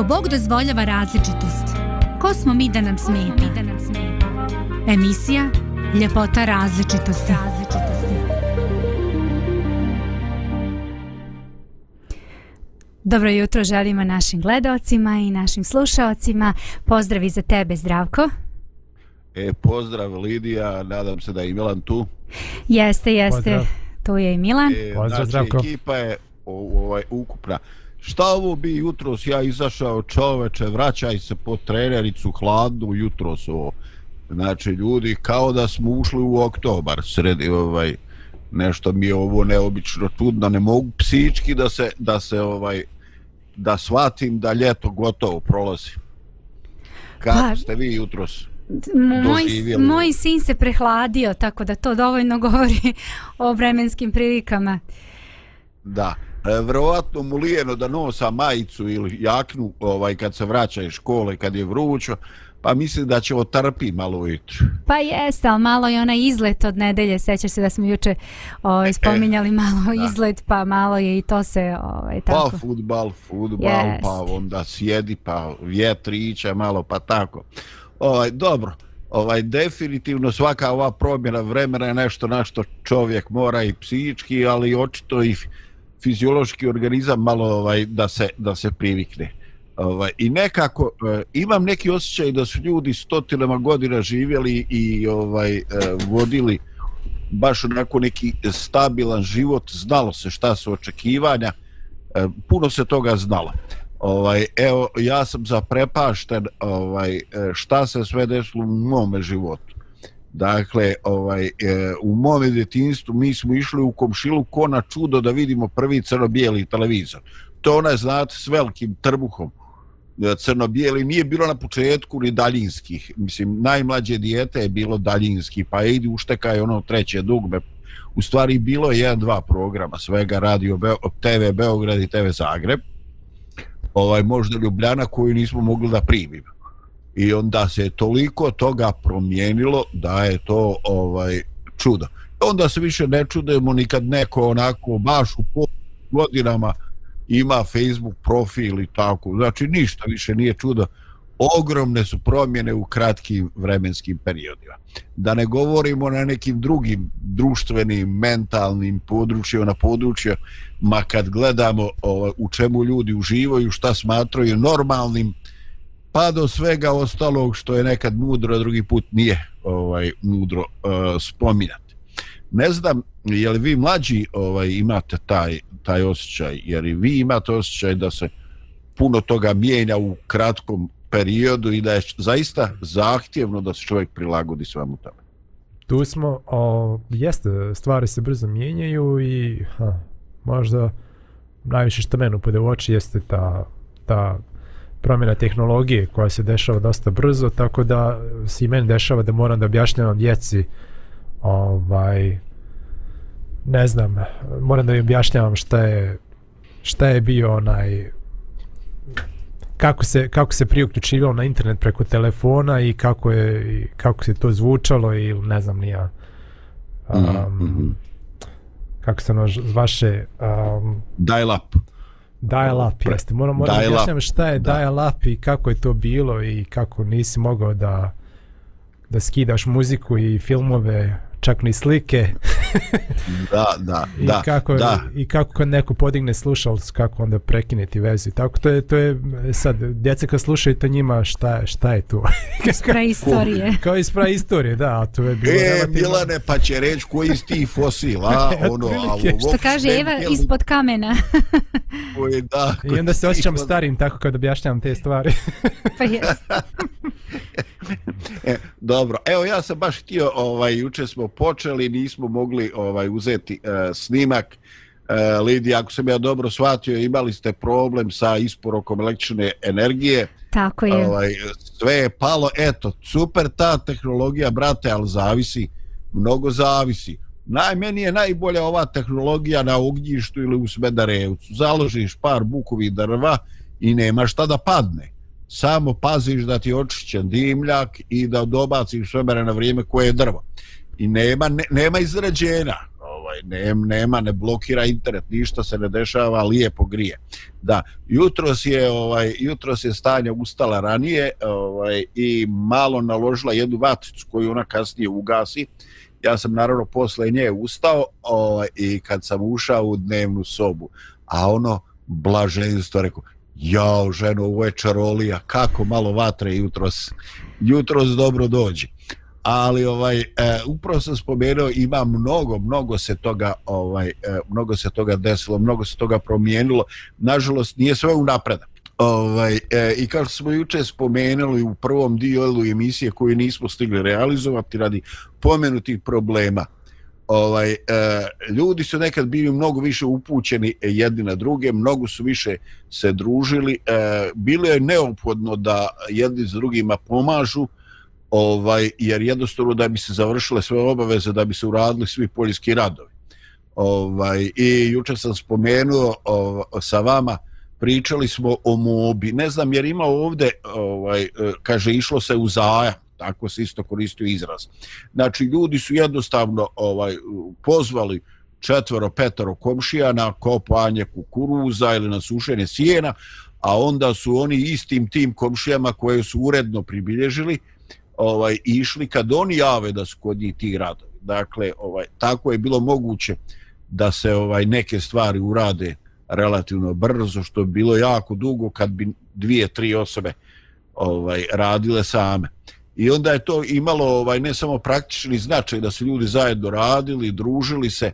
Ako Bog dozvoljava različitost, ko smo mi da nam smeta? Emisija Ljepota različitosti. Dobro jutro želimo našim gledalcima i našim slušalcima. Pozdravi za tebe, Zdravko. E, pozdrav Lidija, nadam se da je i Milan tu. Jeste, jeste. Pozdrav. Tu je i Milan. E, pozdrav, znači, Zdravko. ekipa je ovaj, ukupna. Šta ovo bi jutros ja izašao čoveče, vraćaj se po trenericu hladnu jutros ovo. Znači ljudi kao da smo ušli u oktobar sredi ovaj nešto mi je ovo neobično čudno, ne mogu psički da se da se ovaj da shvatim da ljeto gotovo prolazi. Kako pa, ste vi jutros? Moj, moj sin se prehladio, tako da to dovoljno govori o vremenskim prilikama. Da. E, vjerovatno mu lijeno da nosa majicu ili jaknu ovaj kad se vraća iz škole kad je vrućo pa mislim da će otrpi malo ujutru. Pa jeste, ali malo je onaj izlet od nedelje, sećaš se da smo juče ovaj, spominjali malo da. izlet, pa malo je i to se ovaj, pa tako. Pa futbal, futbal, yes. pa onda sjedi, pa vjetrića malo, pa tako. Ovaj, dobro, ovaj, definitivno svaka ova promjena vremena je nešto na što čovjek mora i psihički, ali očito i fiziološki organizam malo ovaj da se da se privikne. Ovaj i nekako eh, imam neki osjećaj da su ljudi stotinama godina živjeli i ovaj eh, vodili baš onako neki stabilan život, znalo se šta su očekivanja, eh, puno se toga znalo. Ovaj evo ja sam zaprepašten ovaj eh, šta se sve desilo u mome životu. Dakle, ovaj, e, u mome djetinstvu mi smo išli u komšilu ko na čudo da vidimo prvi crno-bijeli televizor. To onaj, znate, s velikim trbuhom e, crno-bijeli nije bilo na početku ni daljinskih. Mislim, najmlađe dijete je bilo daljinski, pa idi uštekaj ono treće dugme. U stvari bilo je jedan, dva programa svega, radio Beo, TV Beograd i TV Zagreb. Ovaj, možda Ljubljana koju nismo mogli da primimo i onda se toliko toga promijenilo da je to ovaj čudo. Onda se više ne čudemo nikad neko onako baš u godinama ima Facebook profil i tako. Znači ništa više nije čudo. Ogromne su promjene u kratkim vremenskim periodima. Da ne govorimo na nekim drugim društvenim, mentalnim područjima, na područja, ma kad gledamo ovaj, u čemu ljudi uživaju, šta smatraju normalnim, pa do svega ostalog što je nekad mudro, a drugi put nije ovaj mudro eh, uh, spominjati. Ne znam, je li vi mlađi ovaj imate taj, taj osjećaj, jer i vi imate osjećaj da se puno toga mijenja u kratkom periodu i da je zaista zahtjevno da se čovjek prilagodi svemu tome. Tu smo, o, jeste, stvari se brzo mijenjaju i ha, možda najviše što mene pode u oči jeste ta, ta promjena tehnologije koja se dešava dosta brzo, tako da se i meni dešava da moram da objašnjavam djeci ovaj ne znam, moram da im objašnjavam šta je šta je bio onaj kako se kako se prije uključivalo na internet preko telefona i kako je i kako se to zvučalo i ne znam ni ja um, mm -hmm. kako se ono vaše um, dial up Dial up, jeste. Moram, moram objašnjam šta je da. dial up i kako je to bilo i kako nisi mogao da da skidaš muziku i filmove čak ni slike. Da, da, I da. Kako, da. I kako kad neko podigne slušalac, kako onda prekineti vezu. Tako to je, to je sad, djeca kad slušaju to njima, šta, šta je tu? iz praistorije. Kao iz praistorije, da. A to je bilo e, relativno... Milane, pa će reći koji iz tih fosila, ono, a Što kaže Eva, bili... ispod kamena. Koji, da, I onda se osjećam ispod... starim tako kad objašnjam te stvari. pa jes. e, dobro, evo ja sam baš htio, ovaj, juče smo počeli, nismo mogli ovaj uzeti uh, snimak. Uh, Lidija, ako sam ja dobro shvatio, imali ste problem sa isporokom električne energije. Tako je. Ovaj, sve je palo, eto, super ta tehnologija, brate, ali zavisi, mnogo zavisi. Najmeni je najbolja ova tehnologija na ognjištu ili u Smedarevcu. Založiš par bukovi drva i nema šta da padne samo paziš da ti očišćen dimljak i da dobaciš svemere na vrijeme koje je drvo. I nema, ne, nema izrađena. ovaj, nema, ne blokira internet, ništa se ne dešava, lijepo grije. Da, jutros je, ovaj, jutros je stanja ustala ranije ovaj, i malo naložila jednu vatricu koju ona kasnije ugasi. Ja sam naravno posle nje ustao ovaj, i kad sam ušao u dnevnu sobu, a ono blaženstvo rekao, jao ženo, ovo je čarolija, kako malo vatre jutros, jutros dobro dođe ali ovaj e, upravo sam spomenuo ima mnogo mnogo se toga ovaj e, mnogo se toga desilo mnogo se toga promijenilo. Nažalost nije sve u napredak. Ovaj e, i kao što smo juče spomenuli u prvom dijelu emisije koju nismo stigli realizovati radi pomenutih problema ovaj e, ljudi su nekad bili mnogo više upućeni jedni na druge mnogo su više se družili e, bilo je neophodno da jedni s drugima pomažu ovaj jer jednostavno da bi se završile sve obaveze da bi se uradili svi poljski radovi. Ovaj i juče sam spomenuo ovaj, sa vama pričali smo o mobi. Ne znam jer ima ovde ovaj kaže išlo se u zajam tako se isto koristio izraz. Znači ljudi su jednostavno ovaj pozvali četvoro, petoro komšija na kopanje kukuruza ili na sušenje sjena, a onda su oni istim tim komšijama koje su uredno pribilježili, ovaj išli kad oni jave da su kod njih ti radovi. Dakle, ovaj tako je bilo moguće da se ovaj neke stvari urade relativno brzo što bi bilo jako dugo kad bi dvije tri osobe ovaj radile same. I onda je to imalo ovaj ne samo praktični značaj da su ljudi zajedno radili, družili se,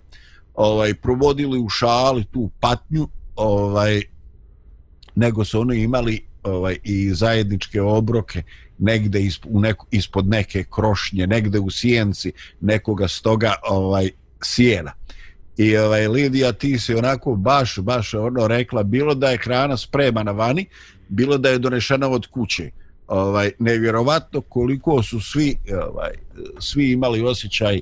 ovaj provodili u šali tu patnju, ovaj nego su oni imali ovaj i zajedničke obroke negde isp, u neko, ispod neke krošnje, negde u sjenci nekoga stoga ovaj sjena. I ovaj Lidija ti se onako baš baš ono rekla bilo da je hrana spremana vani, bilo da je donešena od kuće. Ovaj nevjerovatno koliko su svi ovaj svi imali osjećaj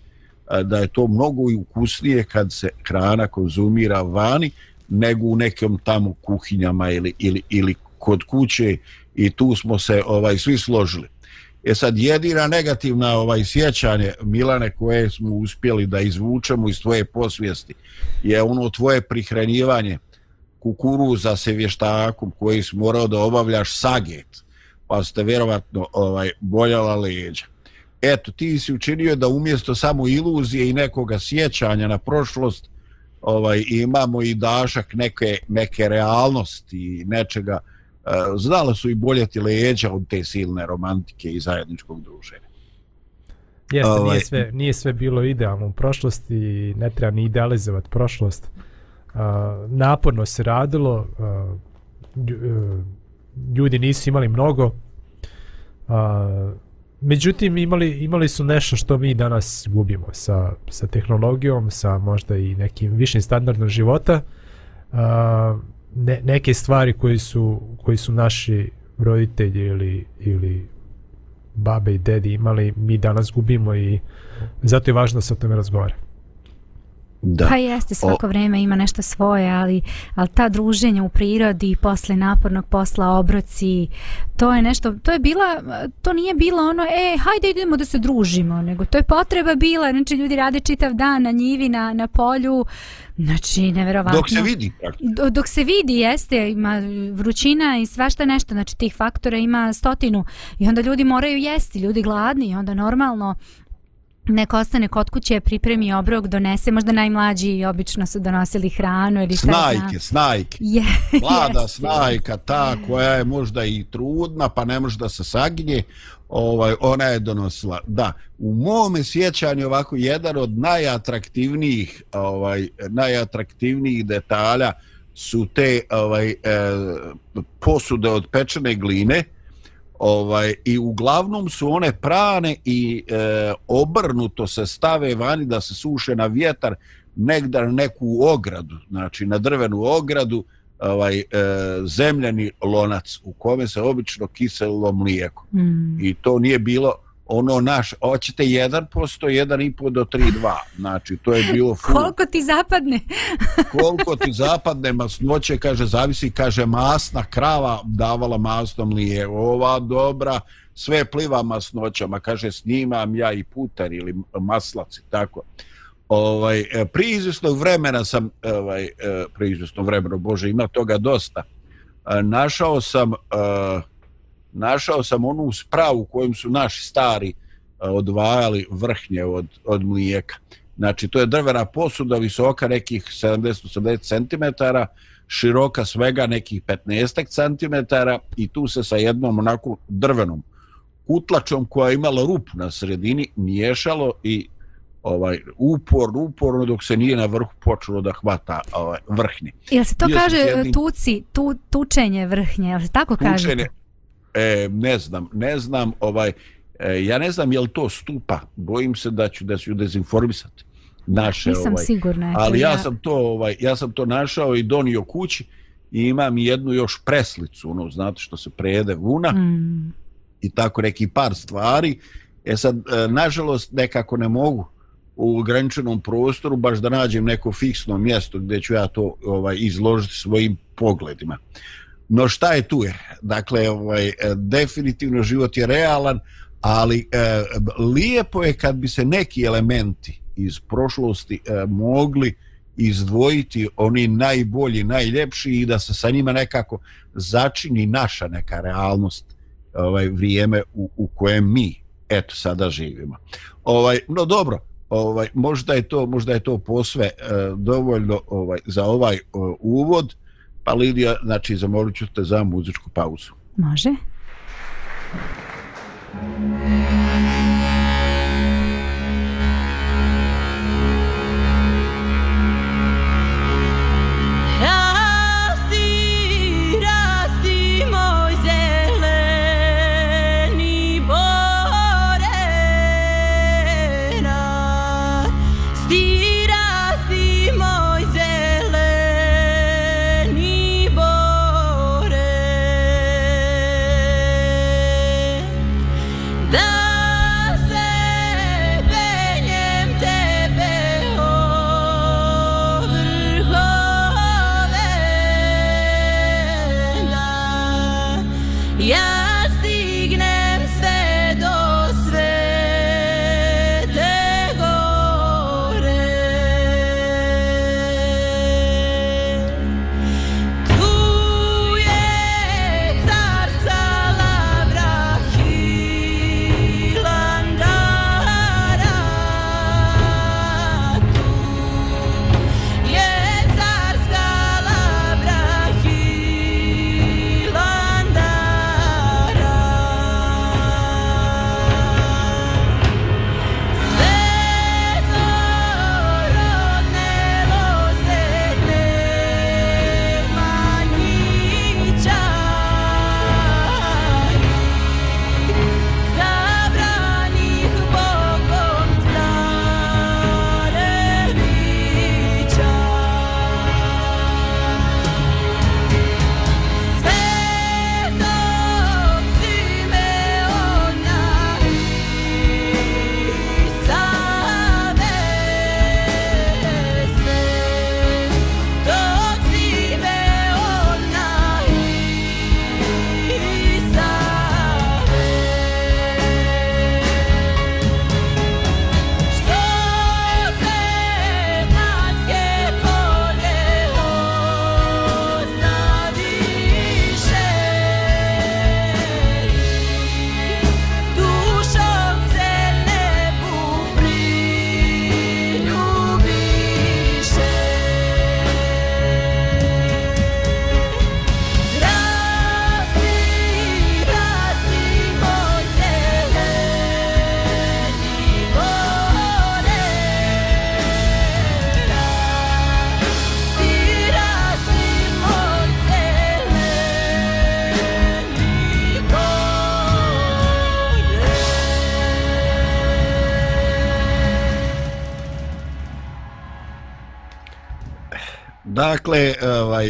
da je to mnogo i ukusnije kad se hrana konzumira vani nego u nekom tamo kuhinjama ili ili ili kod kuće i tu smo se ovaj svi složili. E sad jedina negativna ovaj sjećanje Milane koje smo uspjeli da izvučemo iz tvoje posvijesti je ono tvoje prihranjivanje kukuruza se vještakom koji si morao da obavljaš saget pa ste vjerovatno ovaj boljala leđa. Eto, ti si učinio da umjesto samo iluzije i nekoga sjećanja na prošlost ovaj imamo i dašak neke, neke realnosti i nečega znala su i boljeti leđa od te silne romantike i zajedničkog druženja. Jeste, ovaj, nije, sve, nije sve bilo idealno u prošlosti ne treba ni idealizovati prošlost. Uh, naporno se radilo, uh, ljudi nisu imali mnogo, uh, međutim imali, imali su nešto što mi danas gubimo sa, sa tehnologijom, sa možda i nekim višim standardom života. Uh, ne, neke stvari koji su koji su naši roditelji ili ili babe i dedi imali mi danas gubimo i zato je važno da se o tome razgovara. Da. Pa jeste, svako o... vrijeme ima nešto svoje, ali, ali ta druženja u prirodi posle napornog posla obroci, to je nešto, to je bila, to nije bilo ono, e, hajde idemo da se družimo, nego to je potreba bila, znači ljudi rade čitav dan na njivi, na, na polju, znači, neverovatno. Dok se vidi. Do, dok se vidi, jeste, ima vrućina i svašta nešto, znači tih faktora ima stotinu i onda ljudi moraju jesti, ljudi gladni i onda normalno, neko ostane kod kuće, pripremi obrok, donese, možda najmlađi obično su donosili hranu ili šta Snajke, snajke. Je, Mlada yes. snajka, ta koja je možda i trudna, pa ne može da se saginje, ovaj, ona je donosila. Da, u mome sjećanju ovako, jedan od najatraktivnijih, ovaj, najatraktivnijih detalja su te ovaj, e, posude od pečene gline, ovaj i uglavnom su one prane i e, obrnuto se stave vani da se suše na vjetar negdje na neku ogradu znači na drvenu ogradu ovaj e, zemljani lonac u kome se obično kiselo mlijeko mm. i to nije bilo ono naš, hoćete 1%, 1,5 do 3,2. Znači, to je bilo full. Koliko ti zapadne? Koliko ti zapadne masnoće, kaže, zavisi, kaže, masna krava davala masno mlije. Ova dobra, sve pliva masnoćama, kaže, snimam ja i putar ili maslaci, tako. Ovaj, e, prije izvjesnog vremena sam, ovaj, e, prije izvjesnog vremena, Bože, ima toga dosta, e, našao sam, našao sam onu spravu u kojem su naši stari odvajali vrhnje od, od mlijeka. Znači, to je drvena posuda, visoka nekih 70-80 cm, široka svega nekih 15 cm i tu se sa jednom onako drvenom kutlačom koja je imala rup na sredini miješalo i ovaj upor uporno dok se nije na vrhu počelo da hvata ovaj vrhnje. Jel se to Bio kaže jednim... tuci, tu, tučenje vrhnje, jel se tako kaže? E, ne znam, ne znam, ovaj, e, ja ne znam je li to stupa, bojim se da ću da ću dezinformisati naše Nisam ovaj, sigurna. Ali ja... ja sam to ovaj ja sam to našao i donio kući i imam jednu još preslicu, ono znate što se prejede vuna. Mm. I tako neki par stvari. E sad e, nažalost nekako ne mogu u ograničenom prostoru baš da nađem neko fiksno mjesto gdje ću ja to ovaj izložiti svojim pogledima. No šta je tu je? Dakle, ovaj, e, definitivno život je realan, ali e, lijepo je kad bi se neki elementi iz prošlosti e, mogli izdvojiti oni najbolji, najljepši i da se sa njima nekako začini naša neka realnost ovaj vrijeme u, u kojem mi eto sada živimo. Ovaj no dobro, ovaj možda je to možda je to posve eh, dovoljno ovaj za ovaj eh, uvod. Pa Lidija, znači zamolit ću te za muzičku pauzu. Može. Može.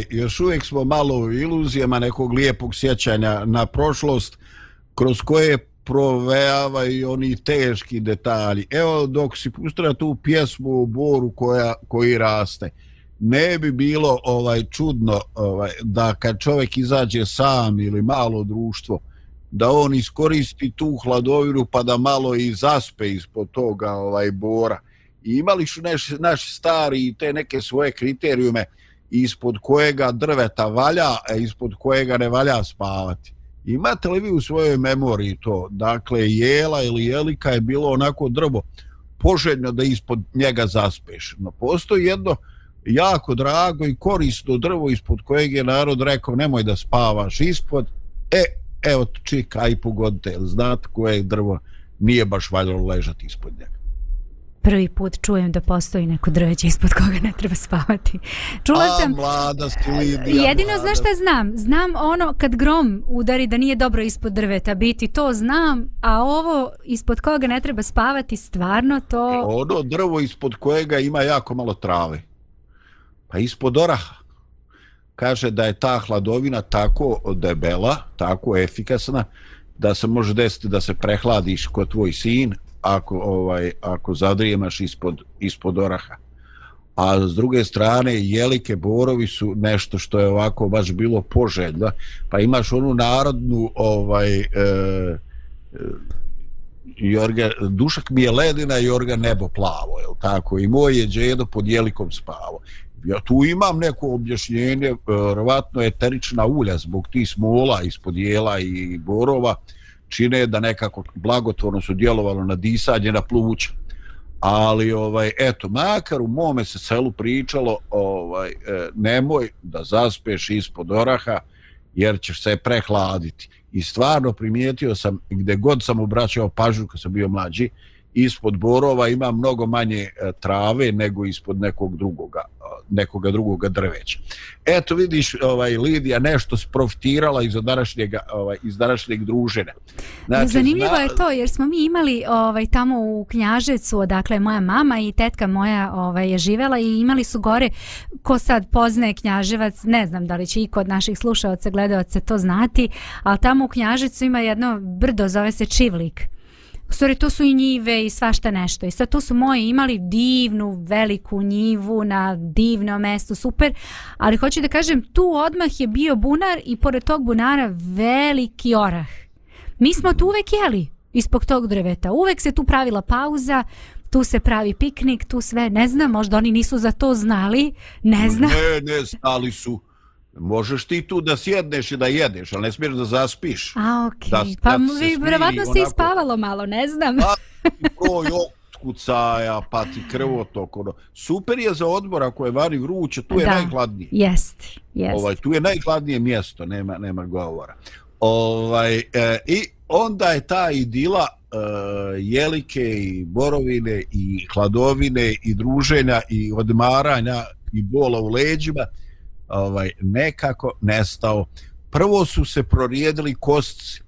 Još uvijek smo malo u iluzijama nekog lijepog sjećanja na prošlost, kroz koje provejava i oni teški detalji. Evo, dok si pustila tu pjesmu u Boru koja, koji raste, ne bi bilo ovaj čudno ovaj, da kad čovjek izađe sam ili malo društvo, da on iskoristi tu hladovinu pa da malo i zaspe ispod toga ovaj Bora I imali su naši, naš stari te neke svoje kriterijume ispod kojega drveta valja, a ispod kojega ne valja spavati. Imate li vi u svojoj memoriji to? Dakle, jela ili jelika je bilo onako drvo poželjno da ispod njega zaspeš. No, postoji jedno jako drago i korisno drvo ispod kojeg je narod rekao nemoj da spavaš ispod. E, evo čika i pogodite, znate koje drvo nije baš valjalo ležati ispod njega prvi put čujem da postoji neko drveće ispod koga ne treba spavati. Čula A, sam... mlada si Lidija, Jedino mlada. znaš šta znam? Znam ono kad grom udari da nije dobro ispod drveta biti, to znam, a ovo ispod koga ne treba spavati, stvarno to... Ono drvo ispod kojega ima jako malo trave. Pa ispod oraha. Kaže da je ta hladovina tako debela, tako efikasna, da se može desiti da se prehladiš kod tvoj sin, ako ovaj ako zadrijemaš ispod ispod oraha. A s druge strane jelike borovi su nešto što je ovako baš bilo poželjno. Pa imaš onu narodnu ovaj e, e, Jorga, dušak mi je ledina, Jorga nebo plavo, je tako? I moj je džedo pod jelikom spavo. Ja tu imam neko objašnjenje, e, vjerovatno eterična ulja zbog tih smola ispod jela i borova, čine da nekako blagotvorno su djelovalo na disanje na pluća. Ali ovaj eto makar u mome se selu pričalo ovaj e, nemoj da zaspeš ispod oraha jer ćeš se prehladiti. I stvarno primijetio sam gdje god sam obraćao pažnju kad sam bio mlađi ispod borova ima mnogo manje e, trave nego ispod nekog drugoga nekoga drugog drveća. Eto vidiš, ovaj Lidija nešto profitirala iz današnjeg ovaj iz današnjeg druženja. Znači, Zanimljivo zna... je to jer smo mi imali ovaj tamo u Knjaževcu, dakle moja mama i tetka moja ovaj je živela i imali su gore ko sad poznaje Knjaževac, ne znam da li će i kod naših slušaoca, gledaoca to znati, al tamo u Knjaževcu ima jedno brdo zove se Čivlik. U stvari, to su i njive i svašta nešto. I sad tu su moji imali divnu, veliku njivu na divnom mestu, super. Ali hoću da kažem, tu odmah je bio bunar i pored tog bunara veliki orah. Mi smo tu uvek jeli ispod tog drveta. Uvek se tu pravila pauza, tu se pravi piknik, tu sve, ne znam, možda oni nisu za to znali, ne znam. Ne, ne, znali su. Možeš ti tu da sjedneš i da jedeš, ali ne smiješ da zaspiš. A, okej. Okay. Pa vi vjerovatno se ispavalo malo, ne znam. Pa, broj otkucaja, pa ti krvotok. Ono. Super je za odbor ako je vani vruće, tu je da. najhladnije. Jest, jest. Ovaj, tu je najhladnije mjesto, nema, nema govora. Ovaj, e, I onda je ta idila e, jelike i borovine i hladovine i druženja i odmaranja i bola u leđima ovaj nekako nestao. Prvo su se prorijedili kostci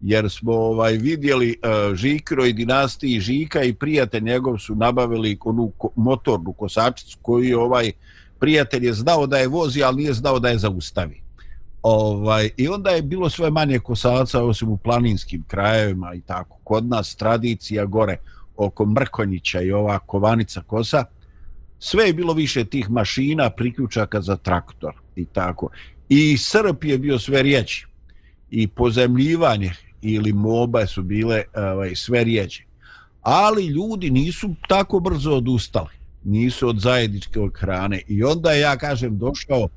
jer smo ovaj vidjeli uh, Žikro i dinastiji Žika i prijatelj njegov su nabavili onu ko, motornu kosačicu koju ovaj prijatelj je znao da je vozi, ali nije znao da je zaustavi. Ovaj, I onda je bilo sve manje kosaca, osim u planinskim krajevima i tako. Kod nas tradicija gore oko Mrkonjića i ova kovanica kosa, sve je bilo više tih mašina, priključaka za traktor i tako. I srp je bio sve rijeđi. I pozemljivanje ili moba su bile ovaj, sve rijeđe. Ali ljudi nisu tako brzo odustali. Nisu od zajedničke hrane. I onda ja kažem došao,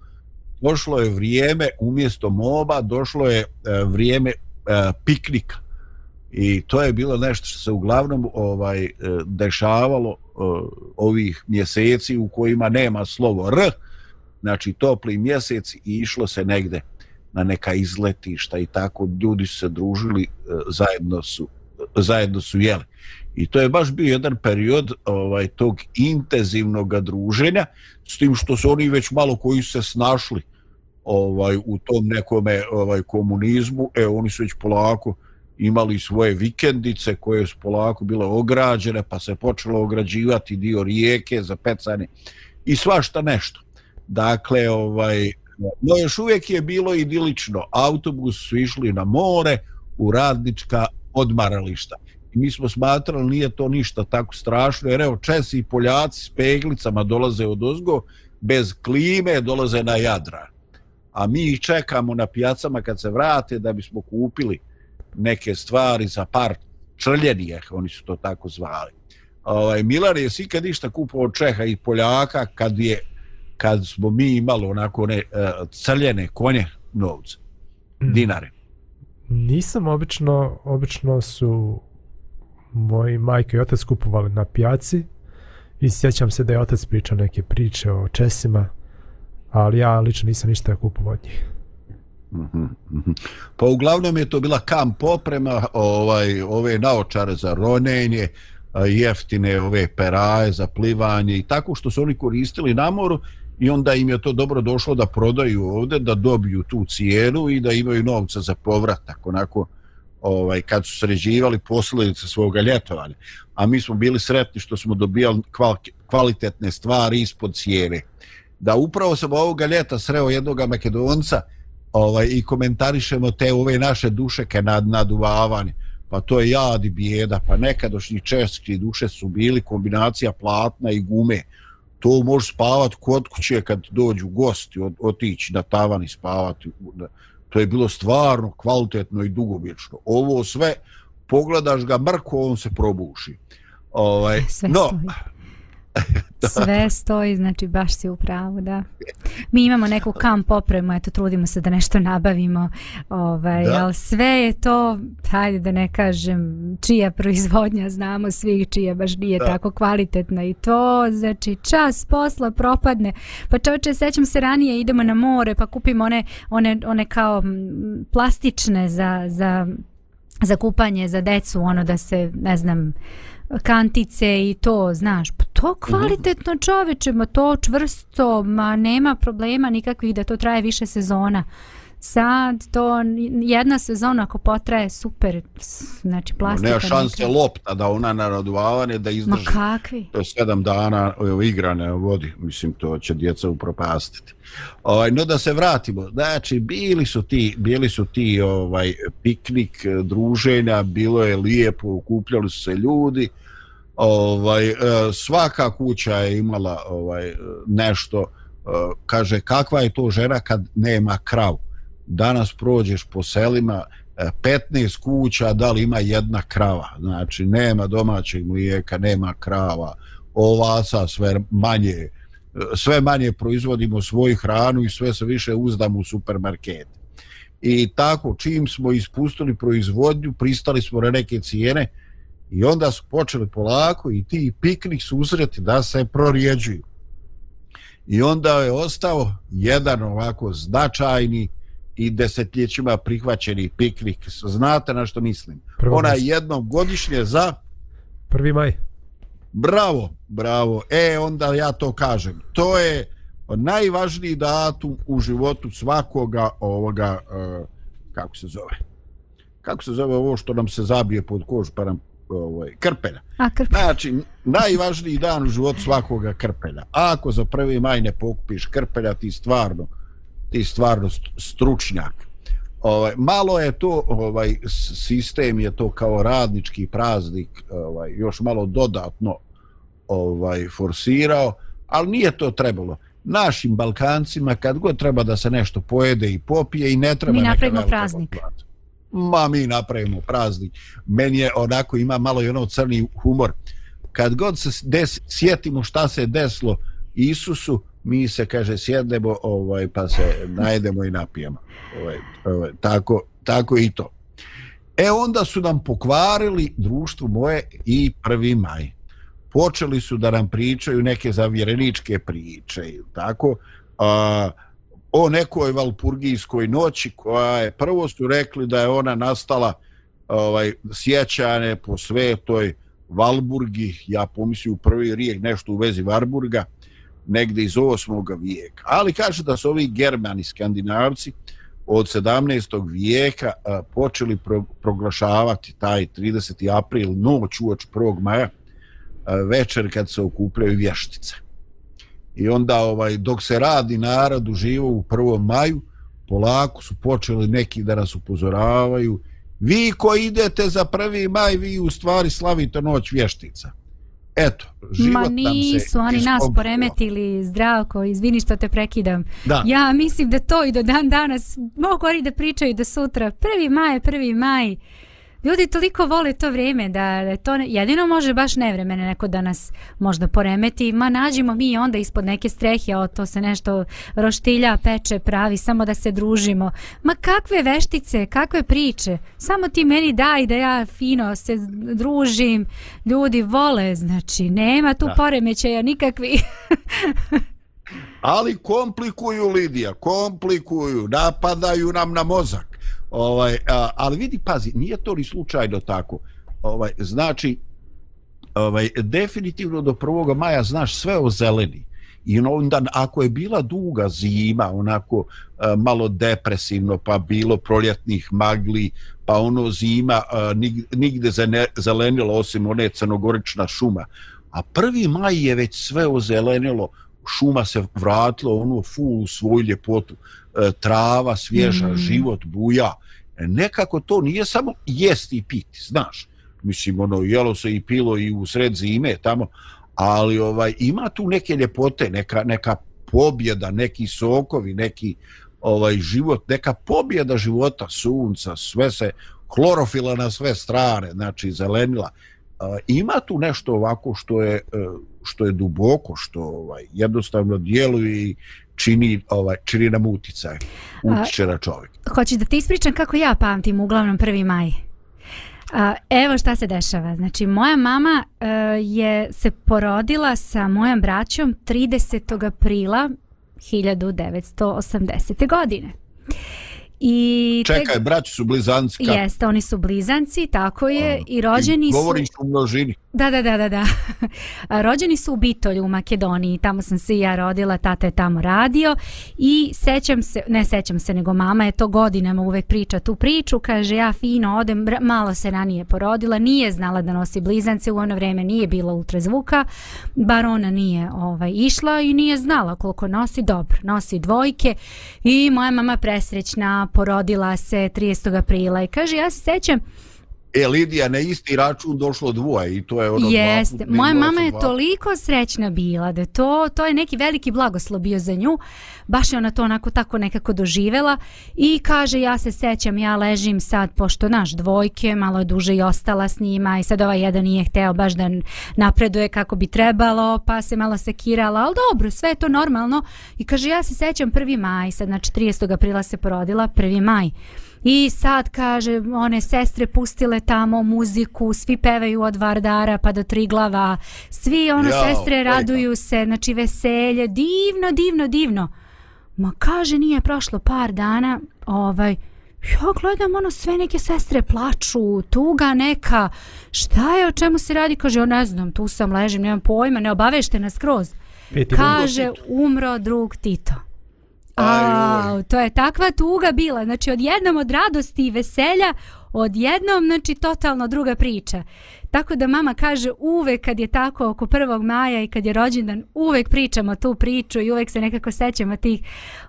došlo je vrijeme umjesto moba, došlo je eh, vrijeme eh, piknika. I to je bilo nešto što se uglavnom ovaj eh, dešavalo eh, ovih mjeseci u kojima nema slovo R, znači topli mjesec i išlo se negde na neka izletišta i tako ljudi su se družili, eh, zajedno su zajedno su jeli. I to je baš bio jedan period ovaj tog intenzivnog druženja s tim što su oni već malo koji su se snašli ovaj u tom nekome ovaj komunizmu, e oni su već polako imali svoje vikendice koje su polako bile ograđene, pa se počelo ograđivati dio rijeke za pecanje i svašta nešto. Dakle, ovaj, no još uvijek je bilo idilično. Autobus su išli na more u radnička odmarališta. I mi smo smatrali nije to ništa tako strašno, jer evo Česi i Poljaci s peglicama dolaze od Ozgo, bez klime dolaze na Jadra. A mi ih čekamo na pijacama kad se vrate da bismo kupili neke stvari za par črljenije, oni su to tako zvali. Ovaj, Milan je svi kad išta kupao od Čeha i Poljaka kad je kad smo mi imali onako ne uh, crljene konje novce, mm. dinare. Nisam obično, obično su moji majke i otac kupovali na pijaci i sjećam se da je otac pričao neke priče o Česima, ali ja lično nisam ništa kupovao od njih. Mhm, mhm. Pa uglavnom je to bila kamp oprema, ovaj, ove naočare za ronenje, jeftine ove peraje za plivanje i tako što su oni koristili na moru i onda im je to dobro došlo da prodaju ovde, da dobiju tu cijenu i da imaju novca za povratak, onako ovaj, kad su sređivali posledice svoga ljetovanja. A mi smo bili sretni što smo dobijali kvalitetne stvari ispod cijene. Da upravo sam ovoga ljeta sreo jednog makedonca ovaj, i komentarišemo te ove naše dušeke nad, naduvavanje. Pa to je jad i bijeda. Pa nekadošnji česki duše su bili kombinacija platna i gume to može spavati kod kuće kad dođu gosti, od, otići na tavan i spavati. To je bilo stvarno kvalitetno i dugobično. Ovo sve, pogledaš ga mrko, on se probuši. Ovaj, sve no, stoji. Sve stoji, znači baš si u pravu, da. Mi imamo neku kamp opremu, eto trudimo se da nešto nabavimo, ovaj, da. ali sve je to, hajde da ne kažem, čija proizvodnja, znamo svi čija baš nije da. tako kvalitetna i to, znači čas posla propadne, pa čovječe, sećam se ranije, idemo na more, pa kupimo one, one, one kao plastične za, za, za kupanje, za decu, ono da se, ne znam, kantice i to, znaš, pa to mhm. kvalitetno čoveče, ma to čvrsto, ma nema problema nikakvih da to traje više sezona sad to jedna sezona ako potraje super znači plastika nema šanse nekaj. lopta da ona na da izdrži Ma kakvi? to je sedam dana evo, igrane vodi mislim to će djeca upropastiti ovaj, no da se vratimo znači bili su ti bili su ti ovaj piknik druženja bilo je lijepo okupljali su se ljudi ovaj e, svaka kuća je imala ovaj nešto e, kaže kakva je to žena kad nema kravu danas prođeš po selima e, 15 kuća, da li ima jedna krava, znači nema domaćeg mlijeka, nema krava, ovaca sve manje, sve manje proizvodimo svoju hranu i sve se više uzdamo u supermarket. I tako, čim smo ispustili proizvodnju, pristali smo na neke cijene i onda su počeli polako i ti piknik susreti da se prorijeđuju. I onda je ostao jedan ovako značajni i desetljećima prihvaćeni piknik. Znate na što mislim? Prvo Ona je jednom godišnje za... Prvi maj. Bravo, bravo. E, onda ja to kažem. To je najvažniji datum u životu svakoga ovoga, uh, kako se zove? Kako se zove ovo što nam se zabije pod kožu, pa nam ovaj, krpelja. A, krpelja. Znači, najvažniji dan u životu svakoga krpelja. A ako za prvi maj ne pokupiš krpelja, ti stvarno ti stvarno stručnjak. Ovaj malo je to ovaj sistem je to kao radnički praznik, ovaj još malo dodatno ovaj forsirao, ali nije to trebalo. Našim Balkancima kad god treba da se nešto pojede i popije i ne treba Mi napravimo praznik. Poklad. Ma mi napravimo praznik. Meni je onako ima malo i ono crni humor. Kad god se des, sjetimo šta se deslo Isusu, mi se kaže sjednemo ovaj pa se najdemo i napijemo ovaj, ovaj, tako, tako i to e onda su nam pokvarili društvo moje i prvi maj počeli su da nam pričaju neke zavjereničke priče tako a, o nekoj valpurgijskoj noći koja je prvo su rekli da je ona nastala ovaj sjećane po svetoj Valburgi, ja pomislio u prvi rijek nešto u vezi Varburga, negde iz 8. vijeka. Ali kaže da su ovi germani skandinavci od 17. vijeka a, počeli pro, proglašavati taj 30. april noć uoč 1. maja a, večer kad se okupljaju vještice. I onda ovaj dok se radi narod uživo u 1. maju, polako su počeli neki da nas upozoravaju vi koji idete za 1. maj, vi u stvari slavite noć vještica eto, život Ma nisu, oni nas poremetili, zdravko, izvini što te prekidam. Da. Ja mislim da to i do dan danas mogu oni da pričaju da sutra, prvi maj, prvi maj, ljudi toliko vole to vrijeme da, da to ne, jedino može baš nevremene neko da nas možda poremeti ma nađimo mi onda ispod neke strehe o to se nešto roštilja peče pravi samo da se družimo. Ma kakve veštice kakve priče samo ti meni daj da ja fino se družim. Ljudi vole znači nema tu da. poremećaja nikakvi. Ali komplikuju Lidija komplikuju napadaju nam na mozak Ovaj, a, ali vidi, pazi, nije to ni slučajno tako. Ovaj, znači, ovaj, definitivno do 1. maja znaš sve o zeleni. I onda, ako je bila duga zima, onako a, malo depresivno, pa bilo proljetnih magli, pa ono zima a, nigde zelenilo osim one crnogorična šuma. A 1. maj je već sve ozelenilo, šuma se vratilo ono full svoju ljepotu. E, trava svježa, mm. život buja. E, nekako to nije samo jesti i piti, znaš. Mislim, ono, jelo se i pilo i u sred zime tamo, ali ovaj ima tu neke ljepote, neka, neka pobjeda, neki sokovi, neki ovaj život, neka pobjeda života, sunca, sve se, klorofila na sve strane, znači zelenila. Ima tu nešto ovako što je, uh, što je duboko, što ovaj, jednostavno djeluje i čini, ovaj, čini nam uticaj, utiče na čovjek. Hoćeš da ti ispričam kako ja pamtim uglavnom 1. maj? A, evo šta se dešava. Znači, moja mama uh, je se porodila sa mojom braćom 30. aprila 1980. godine. I Čekaj, te... braći su blizanci. Kako? Jeste, oni su blizanci, tako je. A, I rođeni su... Govoriš u množini. Da, da, da, da, da. rođeni su u Bitolju u Makedoniji. Tamo sam se i ja rodila, tata je tamo radio. I sećam se, ne sećam se, nego mama je to godinama uvek priča tu priču. Kaže, ja fino odem, malo se ranije porodila. Nije znala da nosi blizance. U ono vreme nije bilo ultrazvuka. Bar ona nije ovaj, išla i nije znala koliko nosi. Dobro, nosi dvojke. I moja mama presrećna porodila se 30. aprila i kaže ja se sećam E, Lidija, na isti račun došlo dvoje i to je ono... Jeste, moja mama je dva. toliko srećna bila da to, to je neki veliki blagoslov bio za nju. Baš je ona to onako tako nekako doživela i kaže ja se sećam, ja ležim sad, pošto naš dvojke, malo je duže i ostala s njima i sad ovaj jedan nije hteo baš da napreduje kako bi trebalo, pa se malo sekirala, ali dobro, sve je to normalno. I kaže ja se sećam 1. maj, sad znači 30. aprila se porodila, 1. maj. I sad kaže, one sestre pustile tamo muziku, svi pevaju od Vardara pa do Triglava, svi ono Jao, sestre raduju se, znači veselje, divno, divno, divno. Ma kaže, nije prošlo par dana, ovaj, ja gledam ono sve neke sestre plaču, tuga neka, šta je, o čemu se radi? Kaže, ja ne znam, tu sam, ležim, nemam pojma, ne obavešte nas kroz. Kaže, umro drug Tito. A, to je takva tuga bila. Znači, odjednom od radosti i veselja, odjednom, znači, totalno druga priča. Tako da mama kaže uvek kad je tako oko 1. maja i kad je rođendan, uvek pričamo tu priču i uvek se nekako sećamo tih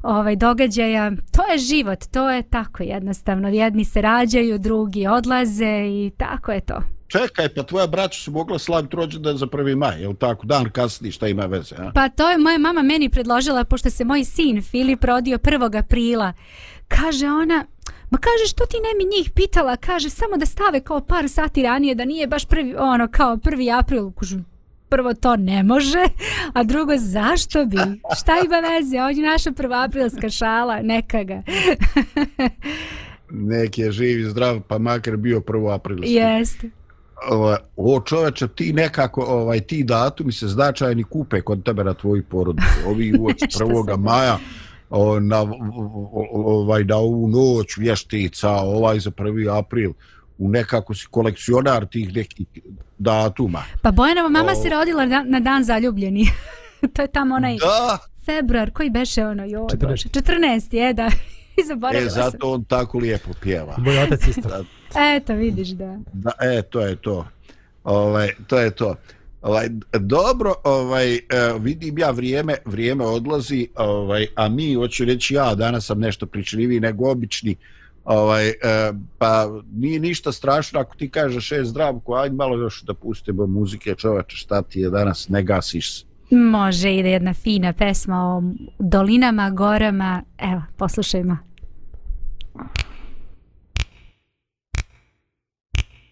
ovaj, događaja. To je život, to je tako jednostavno. Jedni se rađaju, drugi odlaze i tako je to. Čekaj, pa tvoja braća su mogla slaviti rođendan za 1. maj, je li tako? Dan kasnije, šta ima veze? A? Pa to je moja mama meni predložila, pošto se moj sin Filip rodio 1. aprila. Kaže ona, ma kaže što ti ne mi njih pitala, kaže samo da stave kao par sati ranije, da nije baš prvi, ono, kao 1. april, kužu, prvo to ne može, a drugo zašto bi? Šta ima veze? On je naša prva aprilska šala, neka ga. Nek je živ i zdrav, pa makar bio prvo aprilski. Jeste ovaj, o čoveče, ti nekako, ovaj, ti datumi se značajni kupe kod tebe na tvoju porodicu. Ovi uoči 1. maja, o, na, ovaj, na ovu noć vještica, ovaj za 1. april, u nekako si kolekcionar tih nekih datuma. Pa Bojanova mama o... se rodila na, na dan zaljubljeni. to je tamo onaj da. februar, koji beše ono, jo, 14. 14. je, da. e, zato on tako lijepo pjeva. Moj otac isto. Eto, vidiš da. da. E, to je to. Ovaj, to je to. Ovaj, dobro, ovaj, e, vidim ja vrijeme, vrijeme odlazi, ovaj, a mi, hoću reći ja, danas sam nešto pričljiviji nego obični, ovaj, e, pa nije ništa strašno ako ti kažeš je zdravko, ajde malo još da pustimo muzike čovače, šta ti je danas, ne gasiš se. Može, ide jedna fina pesma o dolinama, gorama, evo, poslušajmo.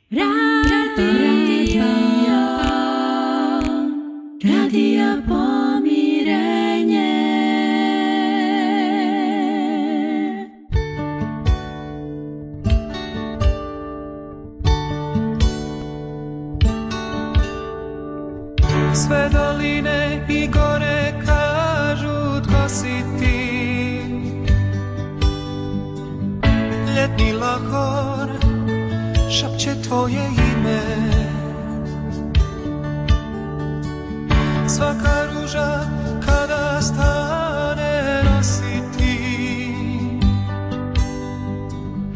Radio, radio pomirenje. Sve doline i gore kažu tko si ti. Ljetni lahor šapće tvoje ime. Svaka ruža kada stane nosi ti.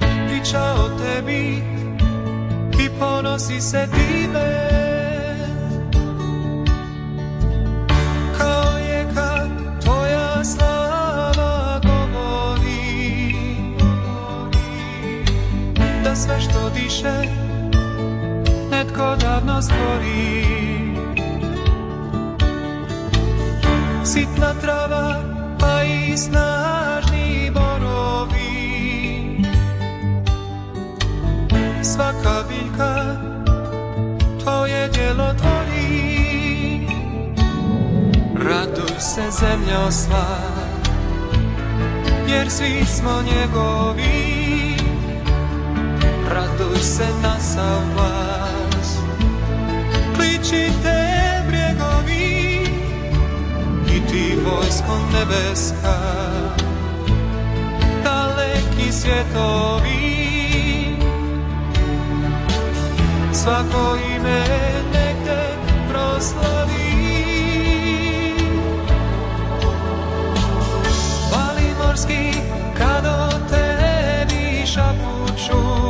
Priča o tebi i ponosi se time. sve što diše netko davno stvori. Sitna trava pa i snažni borovi. Svaka biljka to je djelo tvori. Raduj se zemljo sva jer svi smo njegovi dok se nasavaš Kliči te brjegovi i ti vojsko nebeska. Daleki svjetovi svako ime negde proslavi. Valimorski kad o tebi šapuću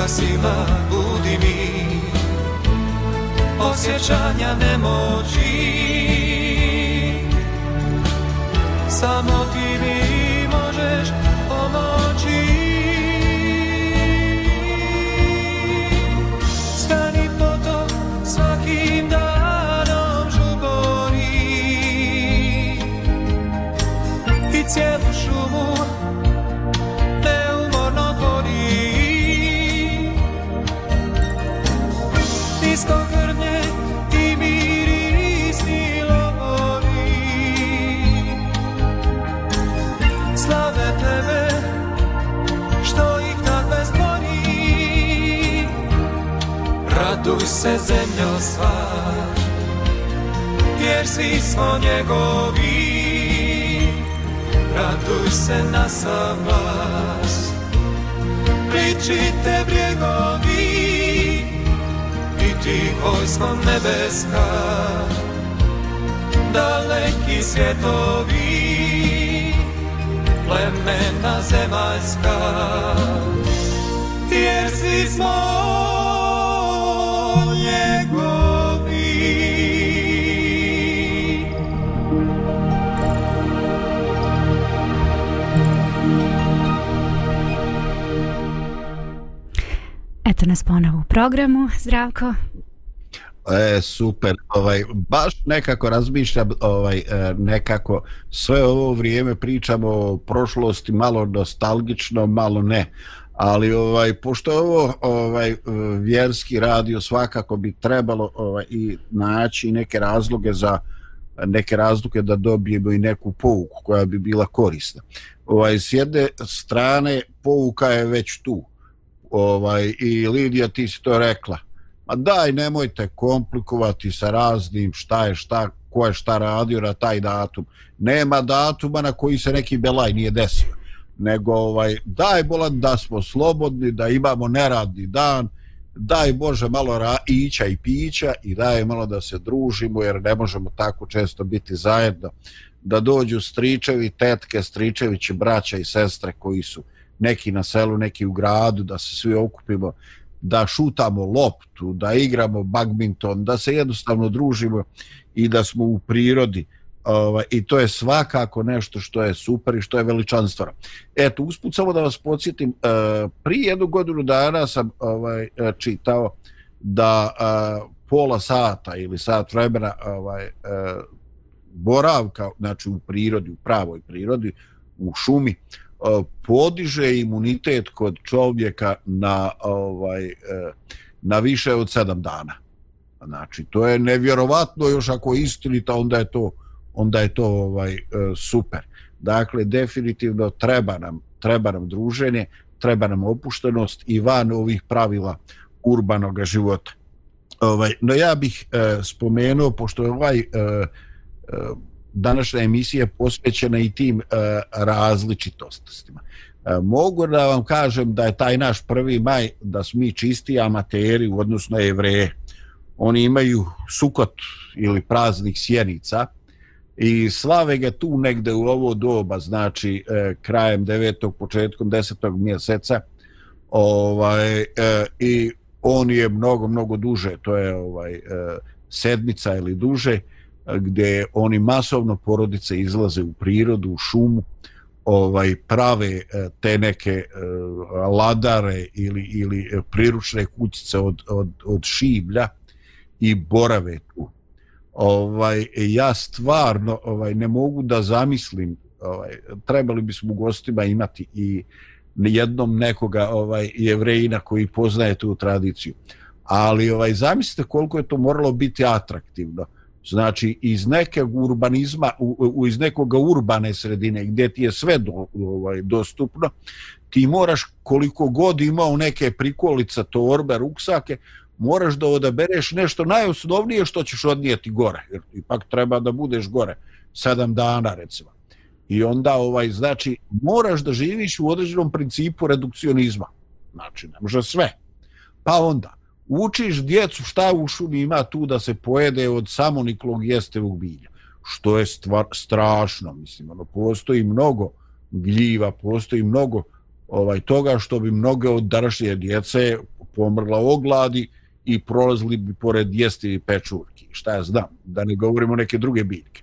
Tvoga sila budi mi. Osjećanja nemoći. Samo ti bleska Daleki svjetovi Plemena zemaljska Jer svi smo nas ponovo u programu. Zdravko. E, super, ovaj, baš nekako razmišljam, ovaj, e, nekako sve ovo vrijeme pričamo o prošlosti, malo nostalgično, malo ne, ali ovaj, pošto ovo ovaj, vjerski radio, svakako bi trebalo ovaj, i naći neke razloge za neke razloge da dobijemo i neku pouku koja bi bila korisna. Ovaj, s jedne strane, pouka je već tu, ovaj i Lidija ti si to rekla a daj, nemojte komplikovati sa raznim šta je šta, ko je šta radio na taj datum. Nema datuma na koji se neki belaj nije desio. Nego ovaj, daj bolan da smo slobodni, da imamo neradni dan daj Bože malo ra ića i pića i daj malo da se družimo jer ne možemo tako često biti zajedno da dođu stričevi, tetke, stričevići, braća i sestre koji su neki na selu, neki u gradu, da se svi okupimo, da šutamo loptu, da igramo badminton, da se jednostavno družimo i da smo u prirodi. Ovaj, I to je svakako nešto što je super i što je veličanstveno. Eto, usput samo da vas podsjetim, e, prije jednu godinu dana sam ovaj, e, čitao da e, pola sata ili sat vremena ovaj, boravka znači u prirodi, u pravoj prirodi, u šumi, podiže imunitet kod čovjeka na, ovaj, e, na više od sedam dana. Znači, to je nevjerovatno još ako je istinita, onda je to onda je to ovaj e, super. Dakle, definitivno treba nam, treba nam druženje, treba nam opuštenost i van ovih pravila urbanog života. Ovaj, no ja bih e, spomenuo, pošto je ovaj e, današnja emisija posvećena i tim e, različitostima. E, mogu da vam kažem da je taj naš prvi maj, da smo mi čisti amateri u odnosu na evreje. Oni imaju sukot ili praznik sjenica, i slave ga tu negde u ovo doba, znači e, krajem devetog, početkom desetog mjeseca ovaj, e, i on je mnogo, mnogo duže, to je ovaj e, sedmica ili duže, gdje oni masovno porodice izlaze u prirodu, u šumu, ovaj prave e, te neke e, ladare ili, ili e, priručne kućice od, od, od šiblja i borave tu. Ovaj ja stvarno ovaj ne mogu da zamislim ovaj trebali bismo u gostima imati i jednom nekoga ovaj jevrejina koji poznaje tu tradiciju. Ali ovaj zamislite koliko je to moralo biti atraktivno znači iz nekog urbanizma u, u, iz nekog urbane sredine gdje ti je sve do, ovaj dostupno ti moraš koliko god imao neke prikolica torbe ruksake moraš da odabereš nešto najosnovnije što ćeš odnijeti gore, jer ipak treba da budeš gore sedam dana recimo. I onda ovaj znači moraš da živiš u određenom principu redukcionizma. Znači ne može sve. Pa onda učiš djecu šta u šumi ima tu da se pojede od samoniklog jestevog bilja. Što je stvar, strašno, mislim, ono, postoji mnogo gljiva, postoji mnogo ovaj toga što bi mnoge od današnje djece pomrla ogladi, i prolazili bi pored jesti pečurki, šta ja znam, da ne govorimo neke druge biljke.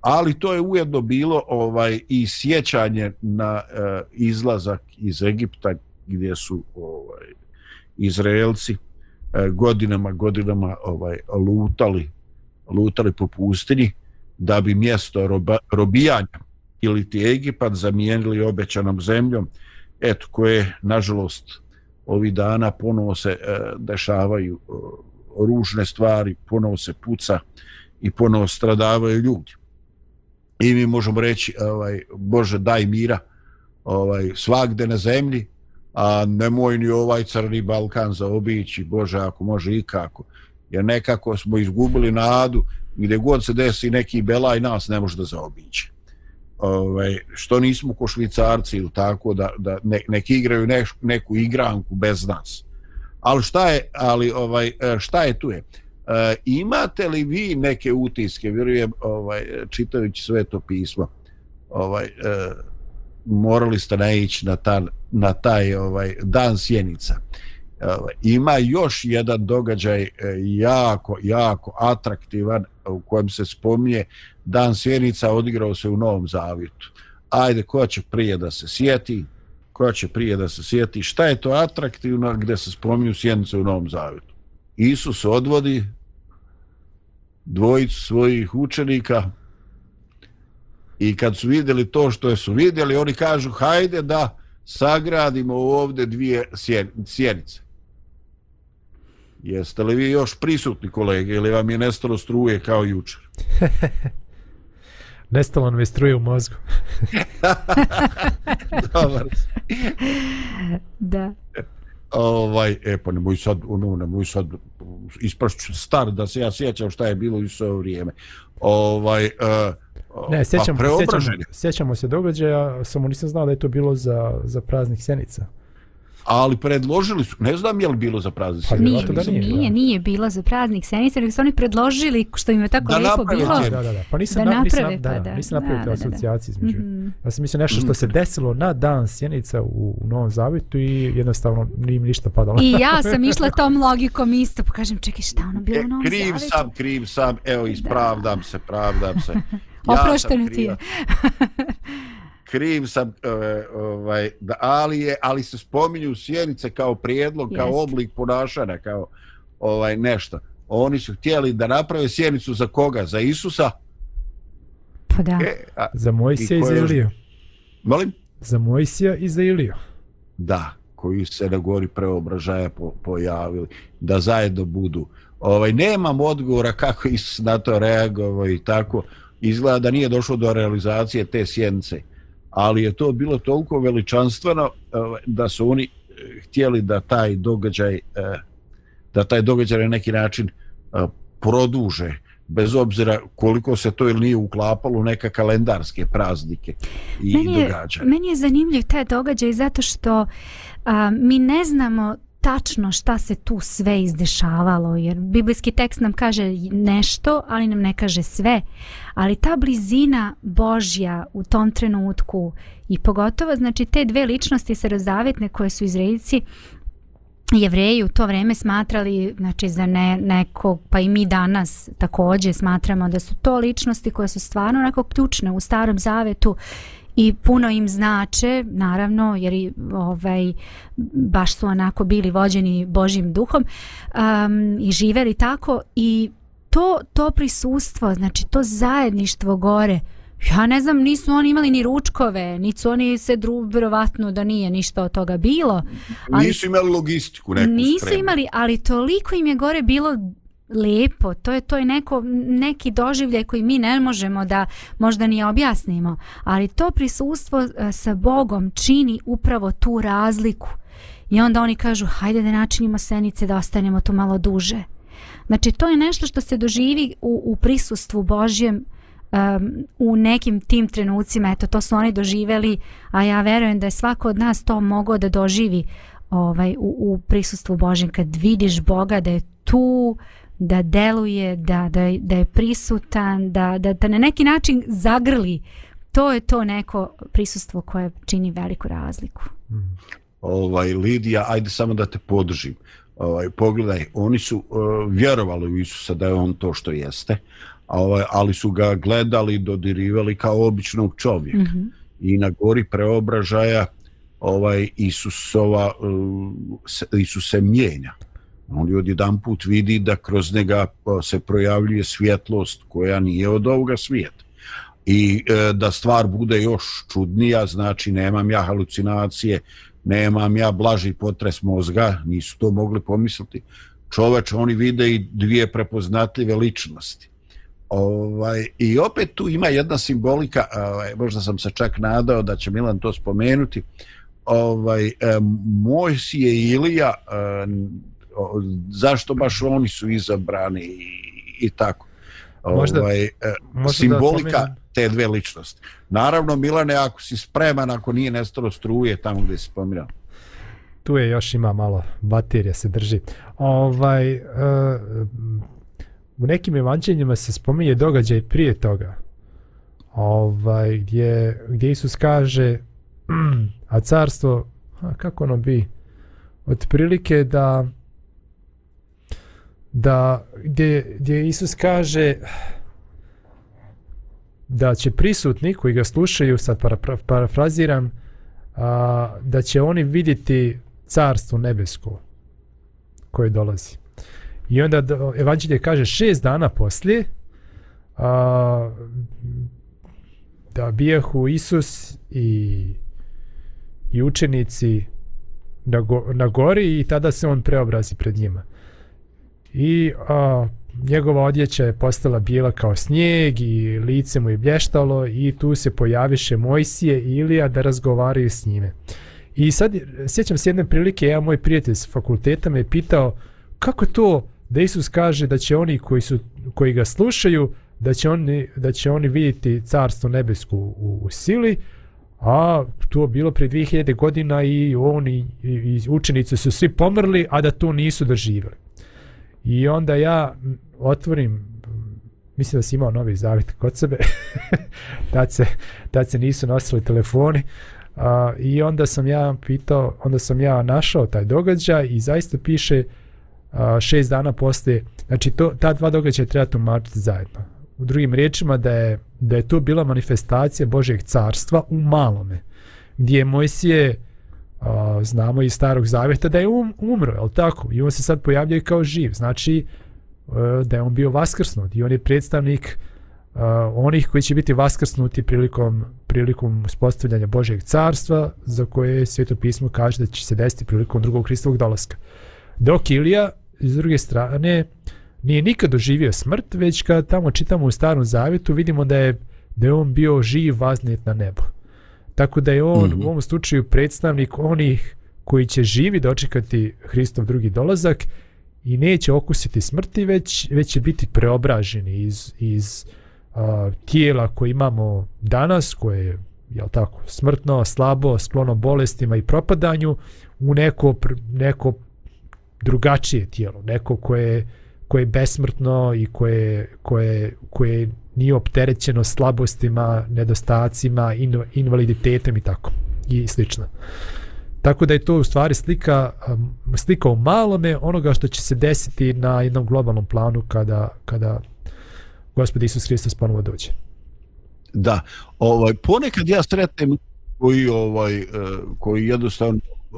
Ali to je ujedno bilo ovaj i sjećanje na e, izlazak iz Egipta gdje su ovaj Izraelci E, godinama godinama ovaj lutali lutali po pustinji da bi mjesto roba, robijanja ili ti Egipat zamijenili obećanom zemljom eto koje nažalost ovi dana ponovo se e, dešavaju e, ružne stvari, ponovo se puca i ponovo stradavaju ljudi. I mi možemo reći, ovaj, Bože, daj mira ovaj, svagde na zemlji, a nemoj ni ovaj crni Balkan zaobići, Bože, ako može ikako. Jer nekako smo izgubili nadu, gdje god se desi neki belaj, nas ne može da zaobići ovaj, što nismo ko švicarci ili tako da, da ne, neki igraju neš, neku igranku bez nas. Ali šta je, ali ovaj, šta je tu je? E, imate li vi neke utiske, vjerujem, ovaj, čitajući sve to pismo, ovaj, e, morali ste naići na, ta, na taj ovaj, dan sjenica. Ima još jedan događaj e, jako, jako atraktivan u kojem se spominje Dan Sjenica odigrao se u Novom Zavjetu. Ajde, ko će prije da se sjeti? Ko će prije da se sjeti? Šta je to atraktivno gdje se spominju Sjenice u Novom Zavjetu? Isus odvodi dvojicu svojih učenika i kad su vidjeli to što su vidjeli, oni kažu hajde da sagradimo ovdje dvije sjenice. Jeste li vi još prisutni kolege ili vam je nestalo struje kao jučer? Nestalo nam je struje u mozgu. Dobar. da. Ovaj, e pa nemoj sad, ono, nemoj sad isprašću star da se ja sjećam šta je bilo u svoje vrijeme. Ovaj, uh, ne, sjećamo, pa sjećamo, sjećamo se događaja, samo nisam znao da je to bilo za, za praznik Sjenica. ali predložili su, ne znam je li bilo za praznik pa, nije, nije, nije, nije bilo za praznik Senice, nego su oni predložili, što im je tako da lijepo bilo, da, da, da. Pa nisam, da na, naprave, nisam, da, pa da, nisam napravio te asocijacije između. Mm -hmm. Ja sam mislio nešto što se desilo na dan Sjenica u, u Novom Zavitu i jednostavno nije mi ništa padalo. I ja sam išla tom logikom isto, pa kažem, čekaj, šta ono bilo e, u Novom kriv Zavitu? sam, kriv sam, evo, ispravdam da. se, pravdam se. Ja Oprošteno ti je. kriv sam uh, ovaj da ali je ali se spominju sjenice kao prijedlog kao Jest. oblik ponašanja kao ovaj nešto. Oni su htjeli da naprave sjenicu za koga? Za Isusa? Pa da. E, a, za Mojsija i, i za Iliju. Molim? Za Mojsija i za Iliju. Da koji se na gori preobražaja po, pojavili da zajedno budu. Ovaj nemam odgovora kako Isus na to reagovao i tako izgleda da nije došlo do realizacije te sjenice ali je to bilo toliko veličanstveno ovaj, da su oni eh, htjeli da taj događaj eh, da taj događaj na neki način eh, produže bez obzira koliko se to ili nije uklapalo u neka kalendarske praznike i meni je, događaje. Meni je zanimljiv taj događaj zato što a, mi ne znamo tačno šta se tu sve izdešavalo, jer biblijski tekst nam kaže nešto, ali nam ne kaže sve. Ali ta blizina Božja u tom trenutku i pogotovo, znači, te dve ličnosti starozavetne koje su izredici jevreji u to vreme smatrali znači za ne, nekog pa i mi danas također smatramo da su to ličnosti koje su stvarno onako ključne u starom zavetu i puno im znače naravno jer i, ovaj baš su onako bili vođeni Božjim duhom um, i živeli tako i to to prisustvo znači to zajedništvo gore ja ne znam nisu oni imali ni ručkove nisu oni se drugovatno da nije ništa od toga bilo ali nisu imali logistiku neku nisu spremnu. imali ali toliko im je gore bilo lepo, to je to je neko neki doživljaj koji mi ne možemo da možda ni objasnimo, ali to prisustvo e, sa Bogom čini upravo tu razliku. I onda oni kažu, hajde da načinimo senice da ostanemo tu malo duže. Znači, to je nešto što se doživi u, u prisustvu Božjem um, u nekim tim trenucima. Eto, to su oni doživeli, a ja verujem da je svako od nas to mogao da doživi ovaj, u, u prisustvu Božjem. Kad vidiš Boga da je tu, da deluje, da, da, da je prisutan, da, da, da na neki način zagrli. To je to neko prisustvo koje čini veliku razliku. Mm. Ovaj, Lidija, ajde samo da te podržim. Ovaj, pogledaj, oni su uh, vjerovali u Isusa da je on to što jeste, ovaj, ali su ga gledali, dodirivali kao običnog čovjeka. Mm -hmm. I na gori preobražaja ovaj Isusova uh, Isus se mijenja on je odjedan put vidi da kroz njega pa, se projavljuje svjetlost koja nije od ovoga svijeta. I e, da stvar bude još čudnija, znači nemam ja halucinacije, nemam ja blaži potres mozga, nisu to mogli pomisliti. Čoveč, oni vide i dvije prepoznatljive ličnosti. Ovaj, I opet tu ima jedna simbolika, ovaj, možda sam se čak nadao da će Milan to spomenuti, ovaj, e, Mojsije i Ilija, eh, zašto baš oni su izabrani i, i tako. Možda, ovaj, e, možda simbolika te dve ličnosti. Naravno, Milane, ako si spreman, ako nije nestalo struje tamo gdje si pomirao. Tu je još ima malo baterija se drži. Ovaj, uh, u nekim evanđeljima se spominje događaj prije toga. Ovaj, gdje, gdje Isus kaže a carstvo, a kako ono bi, otprilike da da gdje, gdje Isus kaže da će prisutni koji ga slušaju, sad parafraziram, a, da će oni vidjeti carstvo nebesko koje dolazi. I onda evanđelje kaže šest dana poslije a, da bijahu Isus i, i učenici na, go, na gori i tada se on preobrazi pred njima i a, njegova odjeća je postala bijela kao snijeg i lice mu je blještalo i tu se pojaviše Mojsije i Ilija da razgovaraju s njime. I sad sjećam se jedne prilike, ja moj prijatelj s fakulteta me je pitao kako to da Isus kaže da će oni koji, su, koji ga slušaju da će oni, da će oni vidjeti carstvo nebesku u, u sili, a to bilo pre 2000 godina i oni i, i učenici su svi pomrli, a da to nisu doživjeli. I onda ja otvorim, mislim da si imao novi zavit kod sebe, tad, se, tad se nisu nosili telefoni, a, i onda sam ja pitao, onda sam ja našao taj događaj i zaista piše a, šest dana poslije, znači to, ta dva događaja treba tumačiti zajedno. U drugim riječima da je, da je to bila manifestacija Božeg carstva u malome, gdje je Mojsije, a, znamo iz starog zavjeta da je um, umro, je tako? I on se sad pojavljaju kao živ, znači e, da je on bio vaskrsnut i on je predstavnik uh, onih koji će biti vaskrsnuti prilikom prilikom uspostavljanja Božeg carstva za koje Sveto pismo kaže da će se desiti prilikom drugog Hristovog dolaska. Dok Ilija, iz druge strane, nije nikad doživio smrt, već kad tamo čitamo u starom zavjetu, vidimo da je, da je on bio živ vaznet na nebo. Tako da je on mm -hmm. u ovom slučaju predstavnik onih koji će živi dočekati Hristov drugi dolazak i neće okusiti smrti, već, već će biti preobraženi iz, iz a, tijela koje imamo danas, koje je jel tako, smrtno, slabo, sklono bolestima i propadanju, u neko, neko drugačije tijelo, neko koje, koje je besmrtno i koje, koje, koje nije opterećeno slabostima, nedostacima, invaliditetom i tako i slično. Tako da je to u stvari slika, um, slika u malome onoga što će se desiti na jednom globalnom planu kada, kada Gospod Isus Hristos ponovo dođe. Da, ovaj, ponekad ja sretnem koji, ovaj, eh, koji jednostavno eh,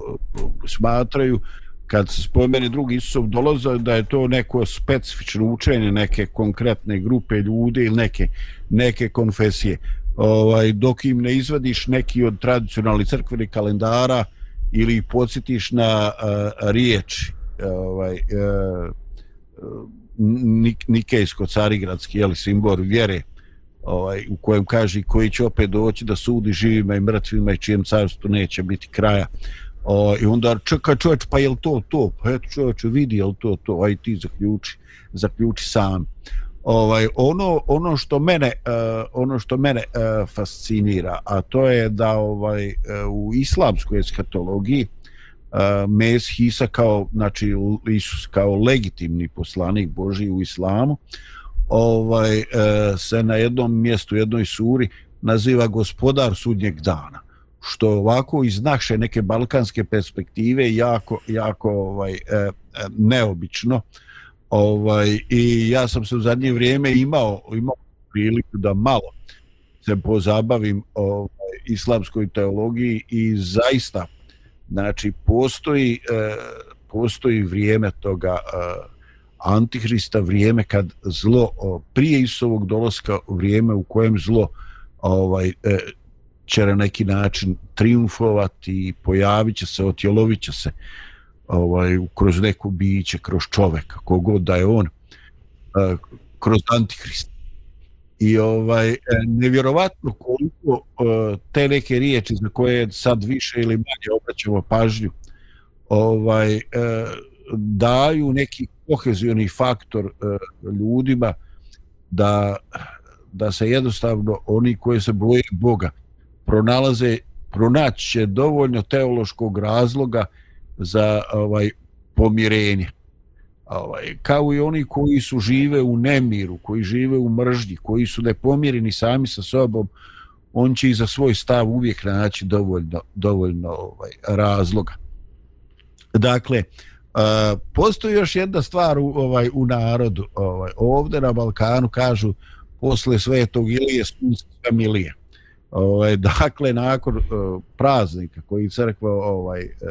smatraju kad se spomene drugi Isusov dolaza da je to neko specifično učenje neke konkretne grupe ljudi ili neke, neke konfesije. Ovaj, dok im ne izvadiš neki od tradicionalnih crkvenih kalendara ili podsjetiš na uh, riječ ovaj, e, e, uh, nik, nikejsko carigradski jeli, simbol vjere ovaj, u kojem kaže koji će opet doći da sudi živima i mrtvima i čijem carstvu neće biti kraja o, i onda čeka čovječ pa je to to? Pa eto čovječ vidi je to to aj ti zaključi zaključi sam. Ovaj ono ono što mene uh, ono što mene uh, fascinira a to je da ovaj uh, u islamskoj eskatologiji uh, Mes Hisa kao znači Isus kao legitimni poslanik Boži u islamu ovaj uh, se na jednom mjestu jednoj suri naziva gospodar sudnjeg dana što ovako iz naše neke balkanske perspektive jako jako ovaj e, e, neobično. Ovaj i ja sam se u zadnje vrijeme imao imao priliku da malo se pozabavim ovaj islamskoj teologiji i zaista znači postoji e, postoji vrijeme toga e, antihrista vrijeme kad zlo o, prije Isovog dolaska vrijeme u kojem zlo ovaj e, će na neki način triumfovati i pojavit će se, otjelovit će se ovaj, kroz neko biće, kroz čoveka, kogod da je on, e, kroz antihrist. I ovaj e, nevjerovatno koliko e, te neke riječi za koje sad više ili manje obraćamo pažnju ovaj daju neki kohezioni faktor ljudima da da se jednostavno oni koji se boje Boga pronalaze pronaći će dovoljno teološkog razloga za ovaj pomirenje ovaj, kao i oni koji su žive u nemiru, koji žive u mržnji, koji su nepomireni sami sa sobom, on će i za svoj stav uvijek naći dovoljno, dovoljno ovaj, razloga. Dakle, uh, postoji još jedna stvar u, ovaj, u narodu. Ovaj, ovdje na Balkanu kažu posle svetog Ilije sunska milija. Ovaj, dakle, nakon uh, praznika koji crkva, ovaj, uh,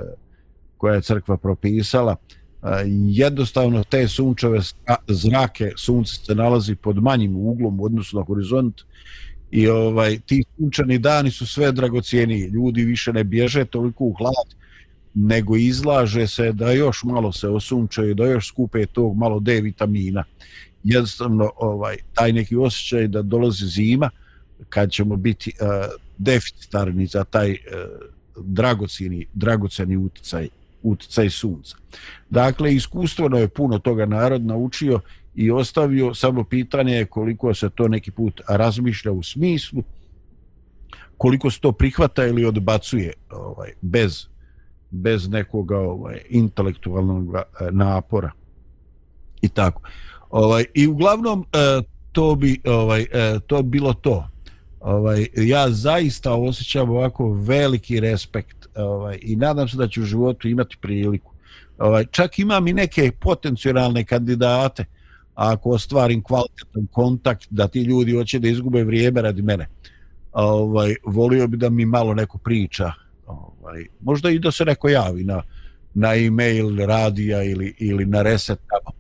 koja je crkva propisala, uh, jednostavno te sunčeve zrake sunce se nalazi pod manjim uglom u odnosu na horizont i ovaj ti sunčani dani su sve dragocijeniji. Ljudi više ne bježe toliko u hlad nego izlaže se da još malo se osunčaju da još skupe tog malo D vitamina. Jednostavno ovaj taj neki osjećaj da dolazi zima kad ćemo biti uh, deficitarni za taj e, uh, dragoceni, dragoceni uticaj, uticaj sunca. Dakle, iskustveno je puno toga narod naučio i ostavio, samo pitanje je koliko se to neki put razmišlja u smislu koliko se to prihvata ili odbacuje ovaj, bez, bez nekoga ovaj, intelektualnog e, napora i tako. Ovaj, I uglavnom to bi ovaj, to bilo to. Ovaj, ja zaista osjećam ovako veliki respekt ovaj, i nadam se da ću u životu imati priliku. Ovaj, čak imam i neke potencijalne kandidate ako ostvarim kvalitetan kontakt da ti ljudi hoće da izgube vrijeme radi mene ovaj, volio bi da mi malo neko priča ovaj, možda i da se neko javi na, na e-mail radija ili, ili na reset tamo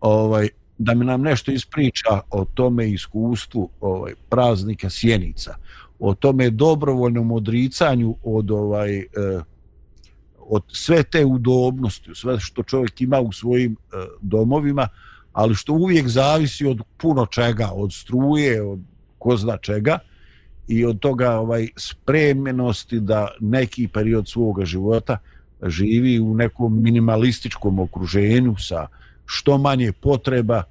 ovaj, da mi nam nešto ispriča o tome iskustvu ovaj, praznika sjenica o tome dobrovoljnom odricanju od ovaj eh, od sve te udobnosti sve što čovjek ima u svojim eh, domovima ali što uvijek zavisi od puno čega od struje od ko zna čega i od toga ovaj spremenosti da neki period svoga života živi u nekom minimalističkom okruženju sa što manje potreba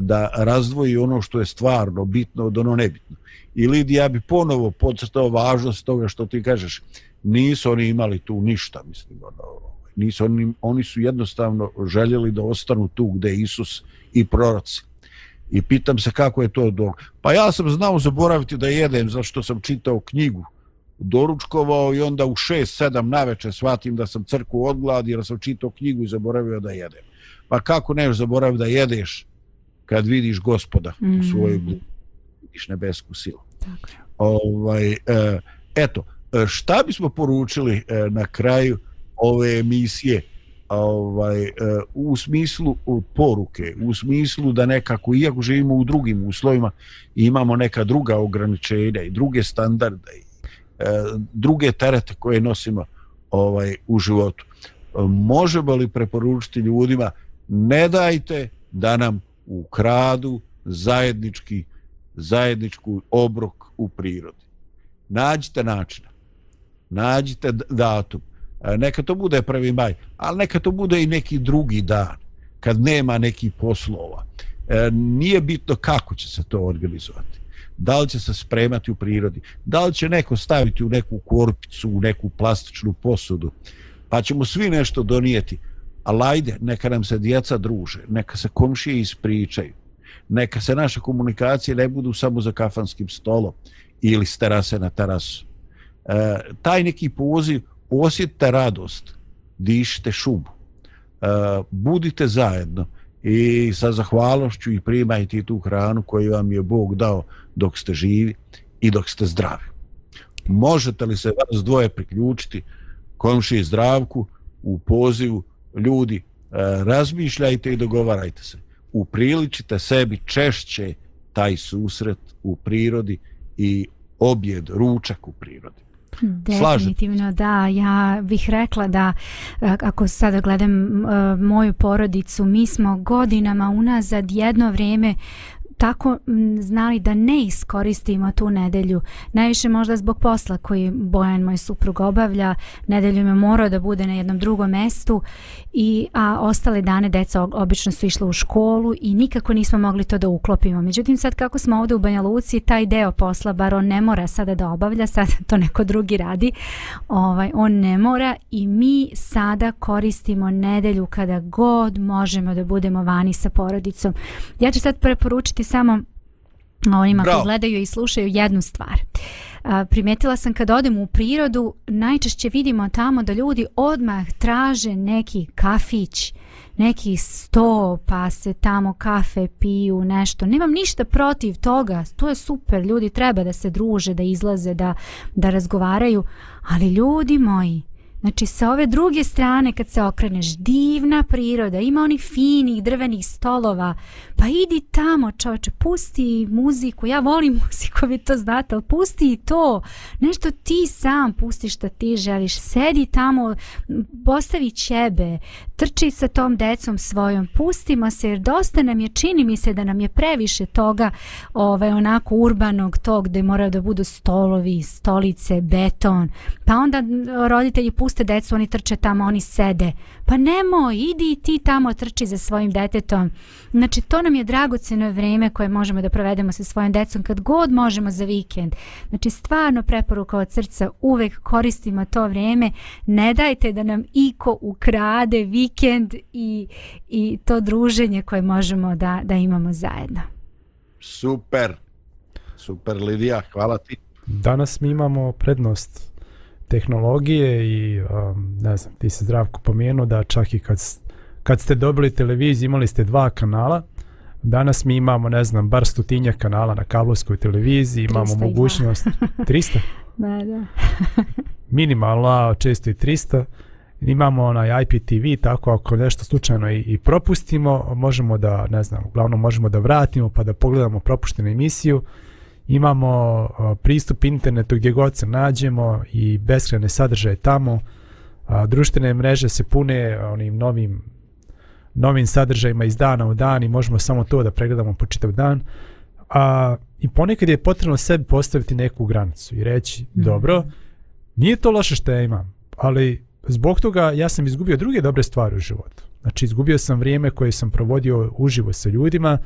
da razdvoji ono što je stvarno bitno od ono nebitno. I Lidija bi ponovo podcrtao važnost toga što ti kažeš, nisu oni imali tu ništa, mislim, ono, ovaj, nisu oni, oni su jednostavno željeli da ostanu tu gde Isus i proroci. I pitam se kako je to do... Pa ja sam znao zaboraviti da jedem zato što sam čitao knjigu doručkovao i onda u 6-7 naveče shvatim da sam crku odgladi jer sam čitao knjigu i zaboravio da jedem. Pa kako neš zaboraviti da jedeš kad vidiš gospoda mm. u svojoj blu, vidiš nebesku silu. Tako. Ovaj, e, eto, e, šta bismo poručili e, na kraju ove emisije ovaj u smislu poruke u smislu da nekako iako živimo u drugim uslovima imamo neka druga ograničenja i druge standarde i E, druge terete koje nosimo ovaj u životu možemo li preporučiti ljudima ne dajte da nam ukradu zajednički zajedničku obrok u prirodi nađite načina. nađite datum e, neka to bude 1. maj, ali neka to bude i neki drugi dan, kad nema neki poslova. E, nije bitno kako će se to organizovati. Da li će se spremati u prirodi, da li će neko staviti u neku korpicu, u neku plastičnu posudu, pa ćemo svi nešto donijeti. Ali ajde, neka nam se djeca druže, neka se komšije ispričaju, neka se naše komunikacije ne budu samo za kafanskim stolom ili s terase na terasu. E, taj neki poziv osjetite radost, dišite šumu, e, budite zajedno i sa zahvalošću i primajte tu hranu koju vam je Bog dao dok ste živi i dok ste zdravi. Možete li se vas dvoje priključiti komši zdravku u pozivu ljudi, e, razmišljajte i dogovarajte se. Upriličite sebi češće taj susret u prirodi i objed, ručak u prirodi. Definitivno da, ja bih rekla da e, ako sada gledam e, moju porodicu, mi smo godinama unazad jedno vrijeme tako znali da ne iskoristimo tu nedelju. Najviše možda zbog posla koji Bojan, moj suprug, obavlja. Nedelju me morao da bude na jednom drugom mestu, i, a ostale dane deca obično su išle u školu i nikako nismo mogli to da uklopimo. Međutim, sad kako smo ovdje u Banja Luci, taj deo posla, bar on ne mora sada da obavlja, sad to neko drugi radi, ovaj, on ne mora i mi sada koristimo nedelju kada god možemo da budemo vani sa porodicom. Ja ću sad preporučiti samo onima koji gledaju i slušaju jednu stvar. Primetila sam kad odem u prirodu, najčešće vidimo tamo da ljudi odmah traže neki kafić, neki sto, pa se tamo kafe piju, nešto. Nemam ništa protiv toga, to je super, ljudi treba da se druže, da izlaze, da, da razgovaraju, ali ljudi moji, Znači sa ove druge strane kad se okreneš divna priroda, ima onih finih drvenih stolova, pa idi tamo čovječe, pusti muziku, ja volim muziku, vi to znate, ali pusti i to, nešto ti sam pusti što ti želiš, sedi tamo, postavi ćebe, trči sa tom decom svojom, pustimo se jer dosta nam je, čini mi se da nam je previše toga ovaj, onako urbanog tog gde moraju da budu stolovi, stolice, beton, pa onda roditelji pusti puste decu, oni trče tamo, oni sede. Pa nemoj, idi ti tamo trči za svojim detetom. Znači, to nam je dragoceno vrijeme koje možemo da provedemo sa svojim decom kad god možemo za vikend. Znači, stvarno preporuka od srca, uvek koristimo to vrijeme. Ne dajte da nam iko ukrade vikend i, i to druženje koje možemo da, da imamo zajedno. Super, super Lidija, hvala ti. Danas mi imamo prednost tehnologije i um, ne znam, ti se zdravko pomenuo da čak i kad, kad ste dobili televiziju imali ste dva kanala, danas mi imamo, ne znam, bar stotinja kanala na kablovskoj televiziji, imamo mogućnost... 300? da, da. Minimalno, često i 300. Imamo onaj IPTV, tako ako nešto slučajno i, i propustimo, možemo da, ne znam, uglavnom možemo da vratimo pa da pogledamo propuštenu emisiju imamo pristup internetu gdje god se nađemo i beskrene sadržaje tamo. društvene mreže se pune onim novim novim sadržajima iz dana u dan i možemo samo to da pregledamo po čitav dan. A, I ponekad je potrebno sebi postaviti neku granicu i reći, mm. dobro, nije to loše što ja imam, ali zbog toga ja sam izgubio druge dobre stvari u životu. Znači, izgubio sam vrijeme koje sam provodio uživo sa ljudima,